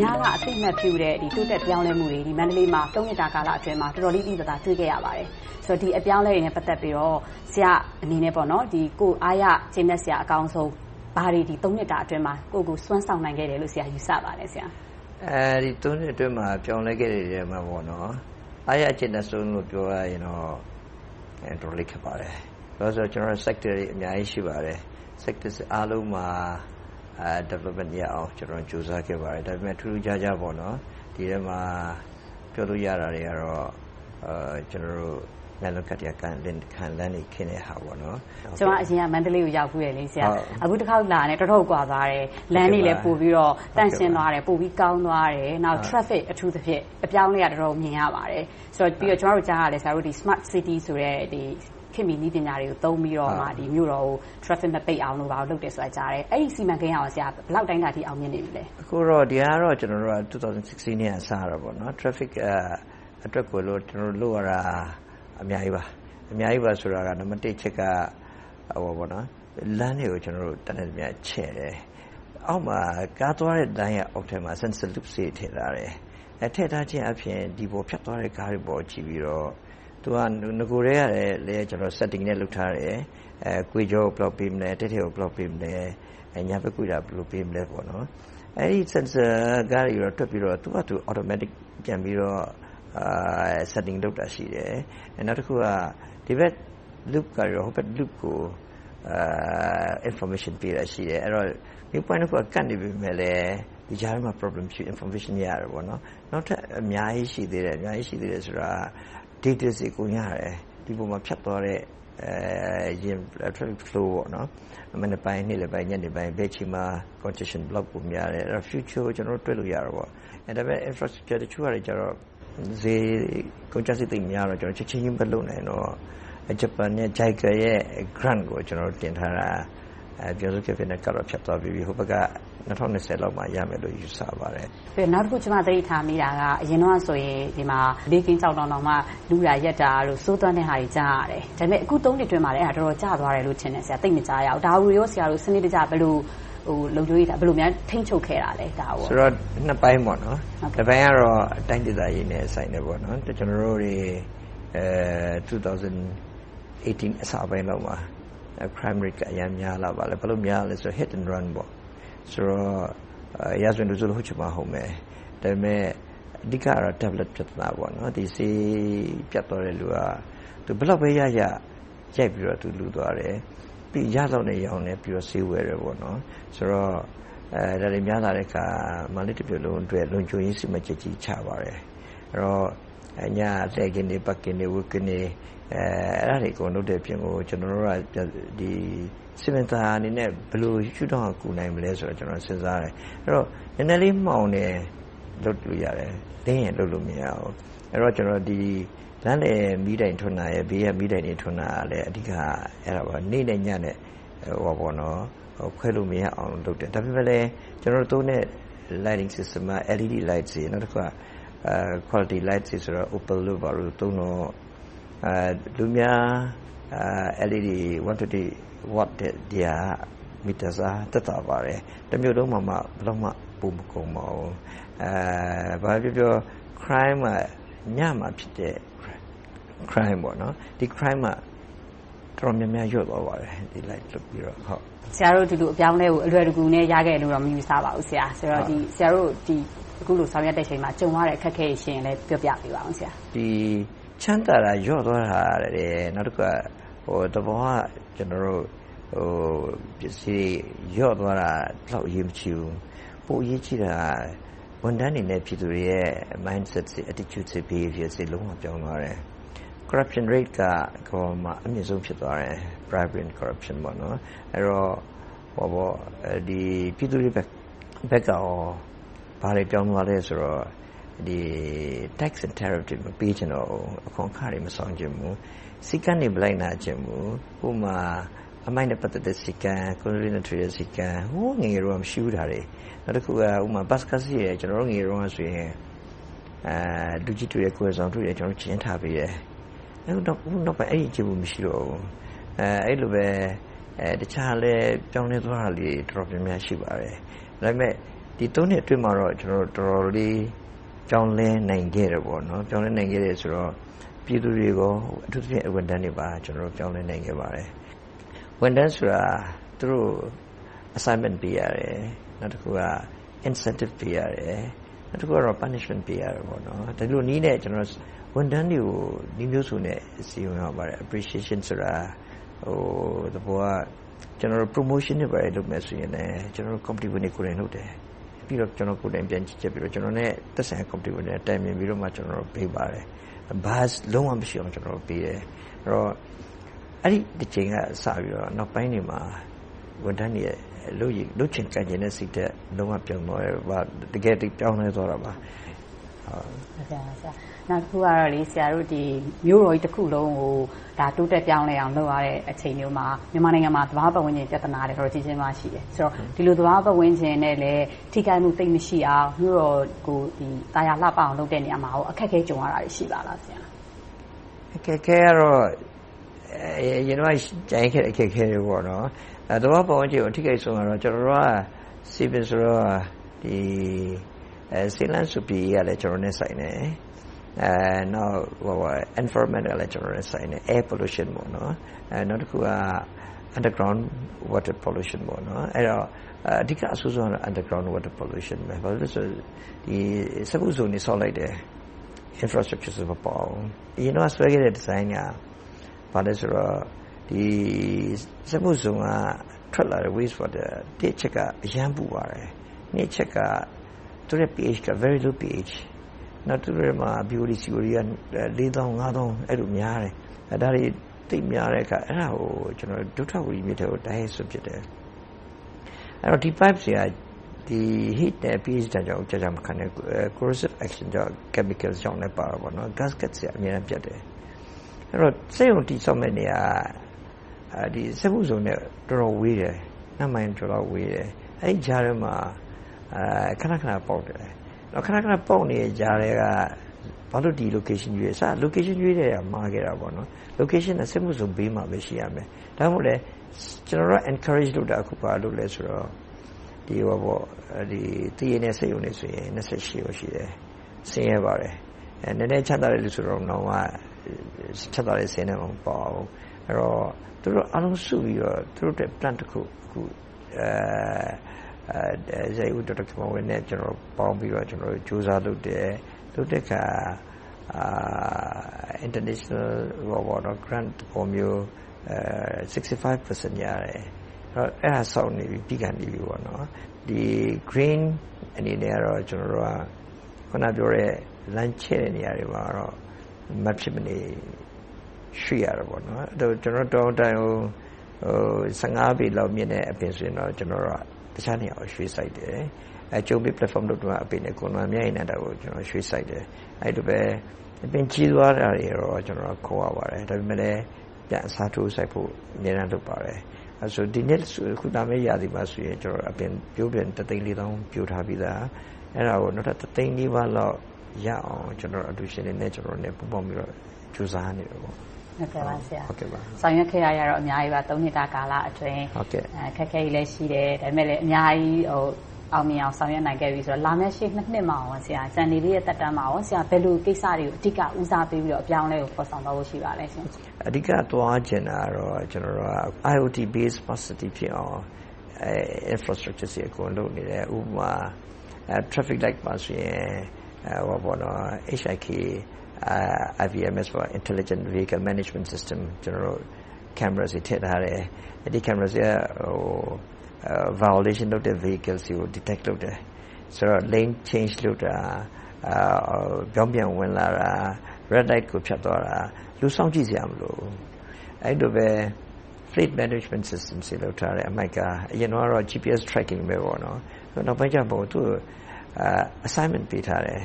များက အသိအမှတ်ပြုတဲ့ တိုးတက်ပြောင်းလဲမှုတွေ မန္တလေးမှာ နှစ်တာကာလအတွင်းမှာ တော်တော်လေး သိသိသာသာ တွေ့ခဲ့ရပါတယ်။ဆိုတော့ ဒီအပြောင်းအလဲတွေနဲ့ ပတ်သက်ပြီးတော့ ဆရာအနေနဲ့ ကိုယ်အားရကျေနပ်စရာ အကောင်းဆုံး ဘာတွေ နှစ်တာအတွင်းမှာ ကိုယ့်ကိုယ်စွမ်းဆောင်နိုင်ခဲ့တယ်လို့ ဆရာ ယူဆပါလဲ။ဒီ နှစ်အတွင်းမှာ ပြောင်းလဲခဲ့တဲ့နေရာမှာ အားရကျေနပ်ဆုံးလို့ ပြောရရင်တော့ တော်တော်လေး ခက်ပါတယ်။ဘာဖြစ်လို့လဲဆိုတော့ ကျနော်တို့ Sector တွေ အများကြီး ရှိပါတယ်။ Sector အားလုံးမှာ Development ရအောင်ကြိုးစားခဲ့ပါတယ်။ဒါပေမဲ့ထူးထူးခြားခြားဒီထဲမှာပြောလို့ရတာတွေကတော့ကျနော်တို့လမ်းဆုံခံလမ်းတွေခင်းတဲ့ဟာပေါ့။ကျမအရင်ကမန္တလေးကိုရောက်ဖူးတယ်။အခုတခေါက်လာတာနဲ့တော်တော်ကိုကွာသွားတယ်။လမ်းတွေလည်းပိုပြီးတော့သန့်ရှင်းသွားတယ်။ပိုပြီးကောင်းသွားတယ်။နောက် Traffic အထူးသဖြင့်အပြောင်းအလဲကတော်တော်ကိုမြင်ရပါတယ်။ပြီးတော့ကျမတို့ကြားသိရတာက Smart City ဆိုတဲ့ ခေတ်မီနည်းပညာတွေကိုသုံးပြီးတော့မြို့တော်ကို Traffic မပိတ်အောင်လုပ်တယ်ဆိုတာကိုကြားတယ်။အဲဒီစီမံကိန်းကဘယ်လောက်အတိုင်းအတာအထိအောင်မြင်နေပြီလဲ။အခုတော့ဒီဟာကတော့၂၀၁၆ကတည်းကစခဲ့တာ Traffic အတွက်ကိုလုပ်ရတာအများကြီးပါ။အများကြီးပါဆိုတာကနံပတ်တစ်အချက်ကလမ်းတွေကိုတတ်နိုင်သမျှချဲ့တယ်။အောက်မှာကားသွားတဲ့လမ်းရဲ့အောက်ထဲမှာ Sensor Lift တွေထည့်ထားတယ်။ထည့်ထားခြင်းအားဖြင့်ဒီပေါ်ဖြတ်သွားတဲ့ကားတွေပေါ်ကြည့်ပြီးတော့ သူကနဂိုကတည်းက Setting လုပ်ထားတယ်။ကွေ့ကြောကိုဘယ်လောက်ပေးမလဲ။တည့်တည့်ကိုဘယ်လောက်ပေးမလဲ။ညာဘက်ကွေ့တာဘယ်လိုပေးမလဲ။အဲဒီ Sensor ကားတွေတွက်ပြီးတော့သူ့ဟာသူ Automatic ပြန်ပြီးတော့ Setting လုပ်တာရှိတယ်။နောက်တခုကဒီဘက် Loop ကနေဟိုဘက် Loop ကို Information ပေးတာရှိတယ်။ View Point နှစ်ခုကကပ်နေပေမယ့်လဲဒီကြားထဲမှာ Problem ရှိတယ်။ Information ရတယ်။နောက်ထပ်အများကြီးရှိသေးတယ်။အများကြီးရှိသေးတယ်ဆိုတာက Details တွေအကုန်ရတယ်။ဒီပေါ်မှာဖြတ်သွားတဲ့ Traffic Flow မနက်ပိုင်း၊နေ့လယ်ပိုင်း၊ညနေပိုင်းဘယ်အချိန်မှာ Congestion ဘယ်လောက်ပိုများတယ်။ Future ကိုတွက်လို့ရတယ်။ဒါပေမဲ့ Infrastructure တချို့ဟာတွေကြတော့ကုန်ကျစရိတ်သိပ်များတော့ချက်ချင်းကြီးမလုပ်နိုင်တော့ဂျပန် JICA ရဲ့ Grant ကိုတင်ထားတာ ပြောဆိုချက်နဲ့ဖြတ်သွားပြီးပြီ။ဟိုဘက်က၂၀၂၀လောက်မှာရမယ်လို့ယူဆပါတယ်။နောက်တခုကျမသတိထားမိတာကအရင်တုန်းကဆိုရင်ဒီမှာနေ့ခင်းကြောင်တောင်မှလုတာ၊ယက်တာတို့ဆိုးသွမ်းတဲ့ဟာတွေကြားရတယ်။ဒါပေမဲ့အခုနှစ်အတွင်းမှာအဲဒါတော်တော်ကျသွားတယ်လို့ထင်တယ်။သိပ်မကြားရဘူး။ဒါကိုဆရာတို့စနစ်တကျဘယ်လိုများထိန်းချုပ်ခဲ့တာလဲ။နှစ်ပိုင်းပေါ့။တပိုင်းကတော့တိုင်းဒေသကြီးနဲ့ဆိုင်တယ်။ကျနော်တို့တွေ၂၀၁၈အစပိုင်းလောက်မှာ Crime Rate အရမ်းများလာပါတယ်။ဘာလို့များလဲဆိုတော့ Hit and Run ဆိုတော့ရာဇဝင်လူဆိုးဟုတ်ချင်မှဟုတ်မယ်။ဒါပေမဲ့အဓိကတော့ Tablet ပြဿနာ။ဆေးပြတ်သွားတဲ့လူကဘယ်လောက်ပဲရရရိုက်ပြီးတော့လုသွားတယ်။ပြီးတော့ရသလောက်နဲ့ရောင်းတယ်။ဆေးဝယ်တယ်ဆိုတော့ဒါတွေများလာတဲ့အခါမန္တလေးတမြို့လုံးအတွက်လုံခြုံရေးစီမံချက်ကြီးချပါတယ်။အဲဒီတော့ ညကလှည့်ကင်းတွေ၊ပတ်ကင်းတွေ၊ဝပ်ကင်းတွေအဲဒါတွေအကုန်လုပ်တဲ့အပြင်ကိုကျနော်တို့ကစင်ပင်သာယာအနေနဲ့ဘယ်လိုရှုထောင့်ကကူနိုင်မလဲဆိုတာကိုစဉ်းစားတယ်။အဲဒီတော့နည်းနည်းလေးမှောင်တယ်လုပ်လို့ရတယ်။လင်းရင်လုပ်လို့မရဘူး။အဲဒီတော့လမ်းလယ်မီးတိုင်ထွန်းတာရယ်၊ဘေးကမီးတိုင်တွေထွန်းတာရယ်အဓိကအဲဒါပါ။နေ့နဲ့ညနဲ့ခွဲလို့မရအောင်လုပ်တယ်။ဒါပေမဲ့လဲကျနော်တို့သုံးတဲ့ Lighting System က LED Light တွေ။နောက်တခါ Quality Light တွေဆိုတော့ Opal တို့ဘာတို့သုံးတော့လူများ LED 120 Wats ထက်ဒီဟာကမီတာစားသက်သာပါတယ်။တမြို့လုံးမှာမှဘယ်လောက်မှပိုမကုန်ပါဘူး။ဘာပဲပြောပြော Crime ကညမှာဖြစ်တဲ့ Crime ကတော်တော်များများလျော့သွားပါတယ်။ဒီ Light လုပ်ပြီးတော့။ဆရာတို့ဒီလိုအပြောင်းအလဲကိုအလွယ်တကူနဲ့ရခဲ့တယ်လို့တော့မယူဆပါဘူး။ဆရာတို့ အခုလို ဆောင်ရွက်တဲ့အချိန်မှာ ကြုံရတဲ့ အခက်အခဲတွေရှိရင်လဲပြောပြပေးပါအုံး။ချမ်းသာတာလျော့သွားတာရယ်။နောက်တခုက သဘာဝပစ္စည်းတွေ လျော့သွားတာ ဒီလောက်အရေးမကြီးဘူး။ပိုအရေးကြီးတာက ဝန်ထမ်းတွေနဲ့ ပြည်သူတွေရဲ့ Mindset, Attitude, Behavior တွေလုံးဝပြောင်းသွားတယ်။ Corruption Rate က ကမ္ဘာပေါ်မှာ အမြင့်ဆုံးဖြစ်သွားတယ်။ Bribery and Corruption အဲဒီတော့ ပြည်သူတွေဘက်က ဘာတွေပြောင်းသွားလဲဆိုတော့ Tax and Tariff တွေမပေးချင်တော့ဘူး။အခွန်အခတွေမဆောင်ချင်တော့ဘူး။စည်းကမ်းတွေမလိုက်နာချင်ဘူး။ဥပမာအမှိုက်နဲ့ပတ်သက်တဲ့စည်းကမ်း။ဟိုးငယ်ငယ်တုန်းကမရှိဘူး။နောက်တခုက Bus ကားစီးရင်ကျနော်တို့ငယ်ငယ်တုန်းကဆိုရင်လူကြီးတွေ့တယ်၊ကိုယ်ဝန်ဆောင်တွေ့ရင်ကျင်းထားပေးတယ်။အခုနောက်ပိုင်းအဲဒီအကြည့်မရှိတော့ဘူး။အဲဒီလိုပဲတခြားလဲပြောင်းလဲသွားတာလေးတွေတော်တော်များများရှိပါတယ်။ဒါပေမဲ့ ဒီသုံးနှစ်အတွင်းမှာတော့ကျွန်တော်တော်တော်လေးကြောင်းလဲနိုင်ခဲ့တယ်ပေါ့နော်ကြောင်းလဲနိုင်ခဲ့တယ်ဆိုတော့ပြည်သူတွေကိုအထူးသဖြင့်ဝန်ထမ်းတွေပါကျွန်တော်တို့ကြောင်းလဲနိုင်ခဲ့ပါတယ်ဝန်ထမ်းဆိုတာသူတို့ assignment ပေးရတယ်နောက်တစ်ခုက incentive ပေးရတယ်နောက်တစ်ခုကတော့ punishment ပေးရတယ်ပေါ့နော်ဒါလိုနည်းနဲ့ကျွန်တော်ဝန်ထမ်းတွေကိုဒီမျိုးစုနဲ့စီရင်ရပါတယ် appreciation ဆိုတာဟိုတဘောကကျွန်တော် promotion တွေပဲလုပ်မယ်ဆိုရင်လည်းကျွန်တော် company ဝင်ကိုယ်တိုင်လုပ်တယ် ပြီးတော့ကျွန်တော်ကိုယ်တိုင်ပြန်ကြည့်ချက်ပြီးတော့ကျွန်တော်နဲ့သက်ဆိုင် company ဝင်နဲ့တိုင်ပင်ပြီးတော့မှကျွန်တော်ပေးပါတယ်ဘာလုံးဝမရှိအောင်ကျွန်တော်ပေးတယ်အဲ့တော့အဲ့ဒီဒီချိန်ကစပြီးတော့နောက်ပိုင်းတွေမှာဝန်ထမ်းတွေလို့ရလို့ချင်ကြင်တဲ့စိတ်တဲ့လုံးဝပြောင်းသွားတယ်။ဘာတကယ်တပြောင်းလဲသွားတာပါ။ ဟုတ်ကဲ့ဆရာ။နောက်တစ်ခုကတော့လေဆရာတို့ဒီမျိုးတော်ကြီးတစ်ခုလုံးကိုဒါတိုးတက်ပြောင်းလဲအောင်လုပ်ရတဲ့အချိန်မျိုးမှာမြန်မာနိုင်ငံမှာသဘာဝပတ်ဝန်းကျင်ပြဿနာတွေတော့ကြီးကြီးမားရှိတယ်။ဆိုတော့ဒီလိုသဘာဝပတ်ဝန်းကျင်နဲ့လည်းထိခိုက်မှုသိမ့်မရှိအောင်မျိုးတော်ကိုဒီတာယာလှပအောင်လုပ်တဲ့နေရာမှာအခက်အခဲကြုံရတာရှိပါလားဆရာ။အခက်အခဲကတော့အရင်တော့ကြိုင်ခဲ့အခက်အခဲတွေပေါ့နော်အဲသဘောပတ်ဝန်းကျင်ကိုထိခိုက်ဆုံးကတော့ကျွန်တော်တို့ကစီပင်ဆိုတော့ဒီ အဲစီလန်စူပီရလည်းကျွန်တော်နဲ့ဆိုင်နေအဲနောက်ဟို environment လည်းကျွန်တော်နဲ့ဆိုင်နေ air pollution ပေါ့နော်အဲနောက်တစ်ခုက underground water pollution ပေါ့နော်အဲ့တော့အဓိကအဆိုးဆုံးက underground water pollution ပဲဘာလို့လဲဆိုဒီစပုစုံနေဆောက်လိုက်တယ် infrastructure ဆိုပေါ့ဒီတော့ဆွဲခဲ့တဲ့ design ကဘာလဲဆိုတော့ဒီစက်မှုစုံကထွက်လာတဲ့ waste water တစ်ချက်ကအရန်ပူပါတယ်နှစ်ချက်က သူရဲ့ pH က very low pH နောက်သူရဲ့မှာ BOD COD က4000 5000အဲ့လိုများတယ်အဲဒါတွေသိများတဲ့အခါအဲ့ဒါကိုကျွန်တော်ဒုထဝီမြစ်ထဲကိုတိုင်းဆွဖြစ်တယ်အဲ့တော့ဒီ pipe တွေကဒီ heat နဲ့ pH တန်ကြောင့်ကြာကြာမခံနဲ့ corrosive action ကြောင့် chemicals ကြောင့်လည်းပါတော့ဗောနော် gasket တွေအများကြီးပြတ်တယ်အဲ့တော့စိတ်ုံတိဆောက်မဲ့နေရာအဲဒီစက်မှုစုံနဲ့တော်တော်ဝေးတယ်နှစ်မိုင်ကျော်တော့ဝေးတယ်အဲ့ဒီကြားထဲမှာ အဲခဏခဏပေါက်တယ်တော့ခဏခဏပေါက်နေတဲ့ကြားထဲကဘာလို့ဒီ location ရွေးစ location ရွေးတဲ့မှာခဲ့တာပေါ့နော် location နဲ့စက်မှုစုံဘေးမှာပဲရှိရမယ်ဒါမှမဟုတ်လေကျွန်တော်တို့ encourage လုပ်တာအခုပါလို့လဲဆိုတော့ဒီဟောပေါ့ဒီတည်ရတဲ့စိတ်ုံနေဆိုရင်28ရောရှိတယ်ဆင်းရဲပါတယ်အဲနည်းနည်းချမ်းသာတဲ့လူဆိုတော့တော့ချမ်းသာတဲ့ဆင်းနေမှာပေါ့အဲ့တော့သူတို့အားလုံးစုပြီးတော့သူတို့တဲ့ plan တစ်ခုအခုအဲ အဲဇေယျဒေါက်တာကမဝင်းနဲ့ကျွန်တော်ပေါင်းပြီးတော့ကျွန်တော်စူးစမ်းလုပ်တယ်လုပ်တဲ့အခါအာ international ဘောဘောတော့ grant ပေါ်မျိုးအဲ65%ရတယ်အဲ့တော့အဲ့ဒါစောင့်နေပြီပြီးကန်နေပြီပေါ့နော်ဒီ green အနေနဲ့ကတော့ကျွန်တော်တို့ကခုနပြောတဲ့လမ်းချဲ့တဲ့နေရာတွေမှာတော့မဖြစ်မနေရွှေ့ရတာပေါ့နော်အဲ့တော့ကျွန်တော်တောင်းတိုင်ဟိုဟို15ပေလောက်မြင့်တဲ့အပင်ဆိုရင်တော့ကျွန်တော်တို့က တခြားနေရာကိုရွှေ့ဆိုင်တယ်အဲကျုံးပြီး platform လုပ်တော့အပင်နဲ့ကိုယ်တော်မြိုင်နေတာကိုကျွန်တော်ရွှေ့ဆိုင်တယ်အဲ့လိုပဲအပင်ကြီးသွားတာတွေတော့ကျွန်တော်ခေါ်ရပါတယ်ဒါပေမဲ့လည်းပြန်အစားထိုးဆိုင်ဖို့အများအားလုပ်ပါတယ်အဲဆိုဒီနေ့ခုတမ်းရာသီမှာဆိုရင်ကျွန်တော်အပင်ပြိုးပြန်တသိန်းလေးတောင်းပြိုထားပြီးသားအဲ့ဒါကိုနောက်ထပ်တသိန်းလေးပါလောက်ရအောင်ကျွန်တော်အတူရှင်နေနဲ့ကျွန်တော်နဲ့ပူးပေါင်းပြီးတော့ကြိုးစားနေတယ်ပေါ့ ဟုတ်ကဲ့ပါဆရာဟုတ်ကဲ့ပါဆောင်ရွက်ခဲ့ရရတော့အများကြီးပါ၃နှစ်တာကာလအတွင်းဟုတ်ကဲ့အခက်အခဲကြီးလည်းရှိတယ်ဒါပေမဲ့လည်းအများကြီးဟိုအောင်မြင်အောင်ဆောင်ရွက်နိုင်ခဲ့ပြီဆိုတော့လာမယ့်ရှေ့နှစ်နှစ်မှာအောင်ဆရာစံနေလေးရဲ့တက်တန်းမှာအောင်ဆရာဘယ်လိုကိစ္စတွေကိုအဓိကဦးစားပေးပြီးတော့အပြောင်းလဲကိုဖော်ဆောင်တော့ဖို့ရှိပါလဲရှင်အဓိကသွားကျင်တာတော့ကျွန်တော်တို့က IoT based facility ဖြစ်အောင်အဲ infrastructure စီအကုန်လုပ်နေတယ်ဥပမာ traffic light ပါဆိုရင်ဟောပေါ်တော့ HIK IVMS ပေါ့ Intelligent Vehicle Management System ကျွန်တော်တို့ cameras တွေထည့်ထားတယ်အဲ့ဒီ cameras တွေကဟို violation လုပ်တဲ့ vehicles ကို detect လုပ်တယ်ဆိုတော့ lane change လုပ်တာအာပြောင်းပြန်ဝင်လာတာ red light ကိုဖြတ်သွားတာလူဆောင်ကြည့်စရာမလိုအဲ့လိုပဲ fleet management system စီလောက်ထားတယ်အမိုက်ကအရင်တော့ GPS tracking ပဲပေါ့နော်နောက်ပိုင်းကျတော့သူ assignment ပေးထားတယ်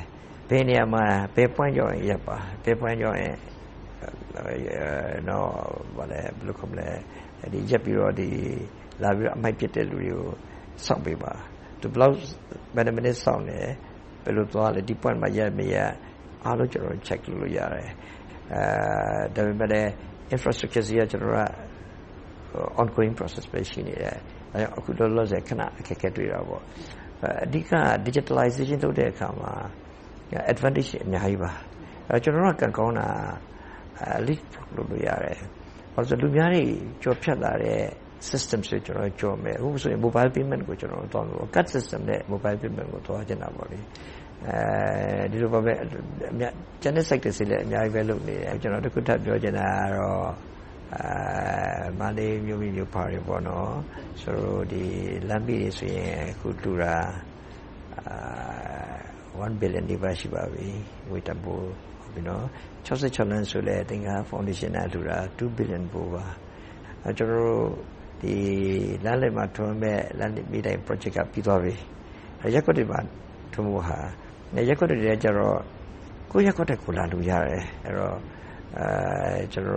ဘယ်နေရာမှာဘယ် point ကြောင့်ရပ်ပါဘယ် point ကြောင့်နော်ဘာလဲဘယ်လိုခေါ်မလဲဒီရပ်ပြီးတော့ဒီလာပြီးတော့အမိုက်ပစ်တဲ့လူတွေကိုစောင့်ပေးပါသူဘယ်လောက်ဘယ်နှမိနစ်စောင့်နေဘယ်လိုသွားလဲဒီ point မှာရပ်မရအားလုံးကျွန်တော် check လုပ်လို့ရတယ်အဲဒါပေမဲ့ infrastructure စီကကျွန်တော်က ongoing process ပဲရှိနေတယ်အဲအခုလောလောဆယ်ခဏအခက်အခဲတွေ့တာပေါ့အဓိက digitalization လုပ်တဲ့အခါမှာ advantage အများကြီးပါ။ကျနော်တို့ကံကောင်းတာ lead လုပ်လို့ရတယ်။ဘာဖြစ်လို့လဲဆိုတော့လူများတွေကျော်ဖြတ်လာတဲ့ system တွေကျနော်တို့ကျော်မယ်။အခုဆိုရင် mobile payment ကိုကျနော်တို့သွားမယ်။ card system နဲ့ mobile payment ကိုသွားချင်တာပေါ့လေ။ဒီလိုပါပဲကျန်တဲ့ sector တွေလည်းအများကြီးလုပ်နေတယ်။ကျနော်တခုထပ်ပြောချင်တာကတော့မန္တလေးမြို့မိမြို့ဖတွေလမ်းဘေးတွေဆိုရင်အခုလှူတာ 1 billion နီးပါးရှိပါပြီငွေတန်ဖိုး။66လမ်းဆိုလည်းသင်္ဂဟဖောင်ဒေးရှင်းကလှူတာ2 billion ဖိုးပါ။ကျနော်တို့လမ်းလယ်မှာထွန်းမယ့်လမ်းမီးတိုင် project ကပြီးသွားပြီ။ရပ်ကွက်တွေမှာထွန်းဖို့ဟာရပ်ကွက်တွေကြတော့ကိုယ့်ရပ်ကွက်ထက်ကိုယ်လာလှူရတယ်။အဲဒီတော့ကျနော်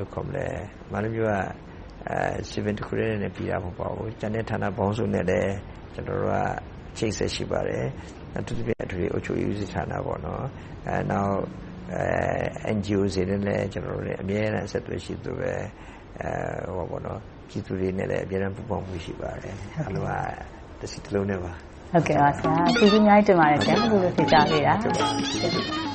တို့ကမန္တလေးမြို့ကစည်ပင်တခုတည်းနဲ့ပြီးတာမဟုတ်ပါဘူး။ကျန်တဲ့ဌာနပေါင်းစုံနဲ့လည်းကျနော်တို့ကအ ချိတ်အဆက်ရှိပါတယ်။အထူးသဖြင့်အထွေထွေအုပ်ချုပ်ရေးဦးစီးဌာန။နောက် NGO တွေနဲ့လည်းကျနော်တို့အမြဲတမ်းအဆက်အသွယ်ရှိသလိုပဲပြည်သူတွေနဲ့လည်းအမြဲတမ်းပူးပေါင်းမှုရှိပါတယ်။အားလုံးကတစည်းတလုံးတည်းပါ။ဟုတ်ကဲ့ပါဆရာ။ကျေးဇူးအများကြီးတင်ပါတယ်အခုလိုဖြေကြားပေးတာ။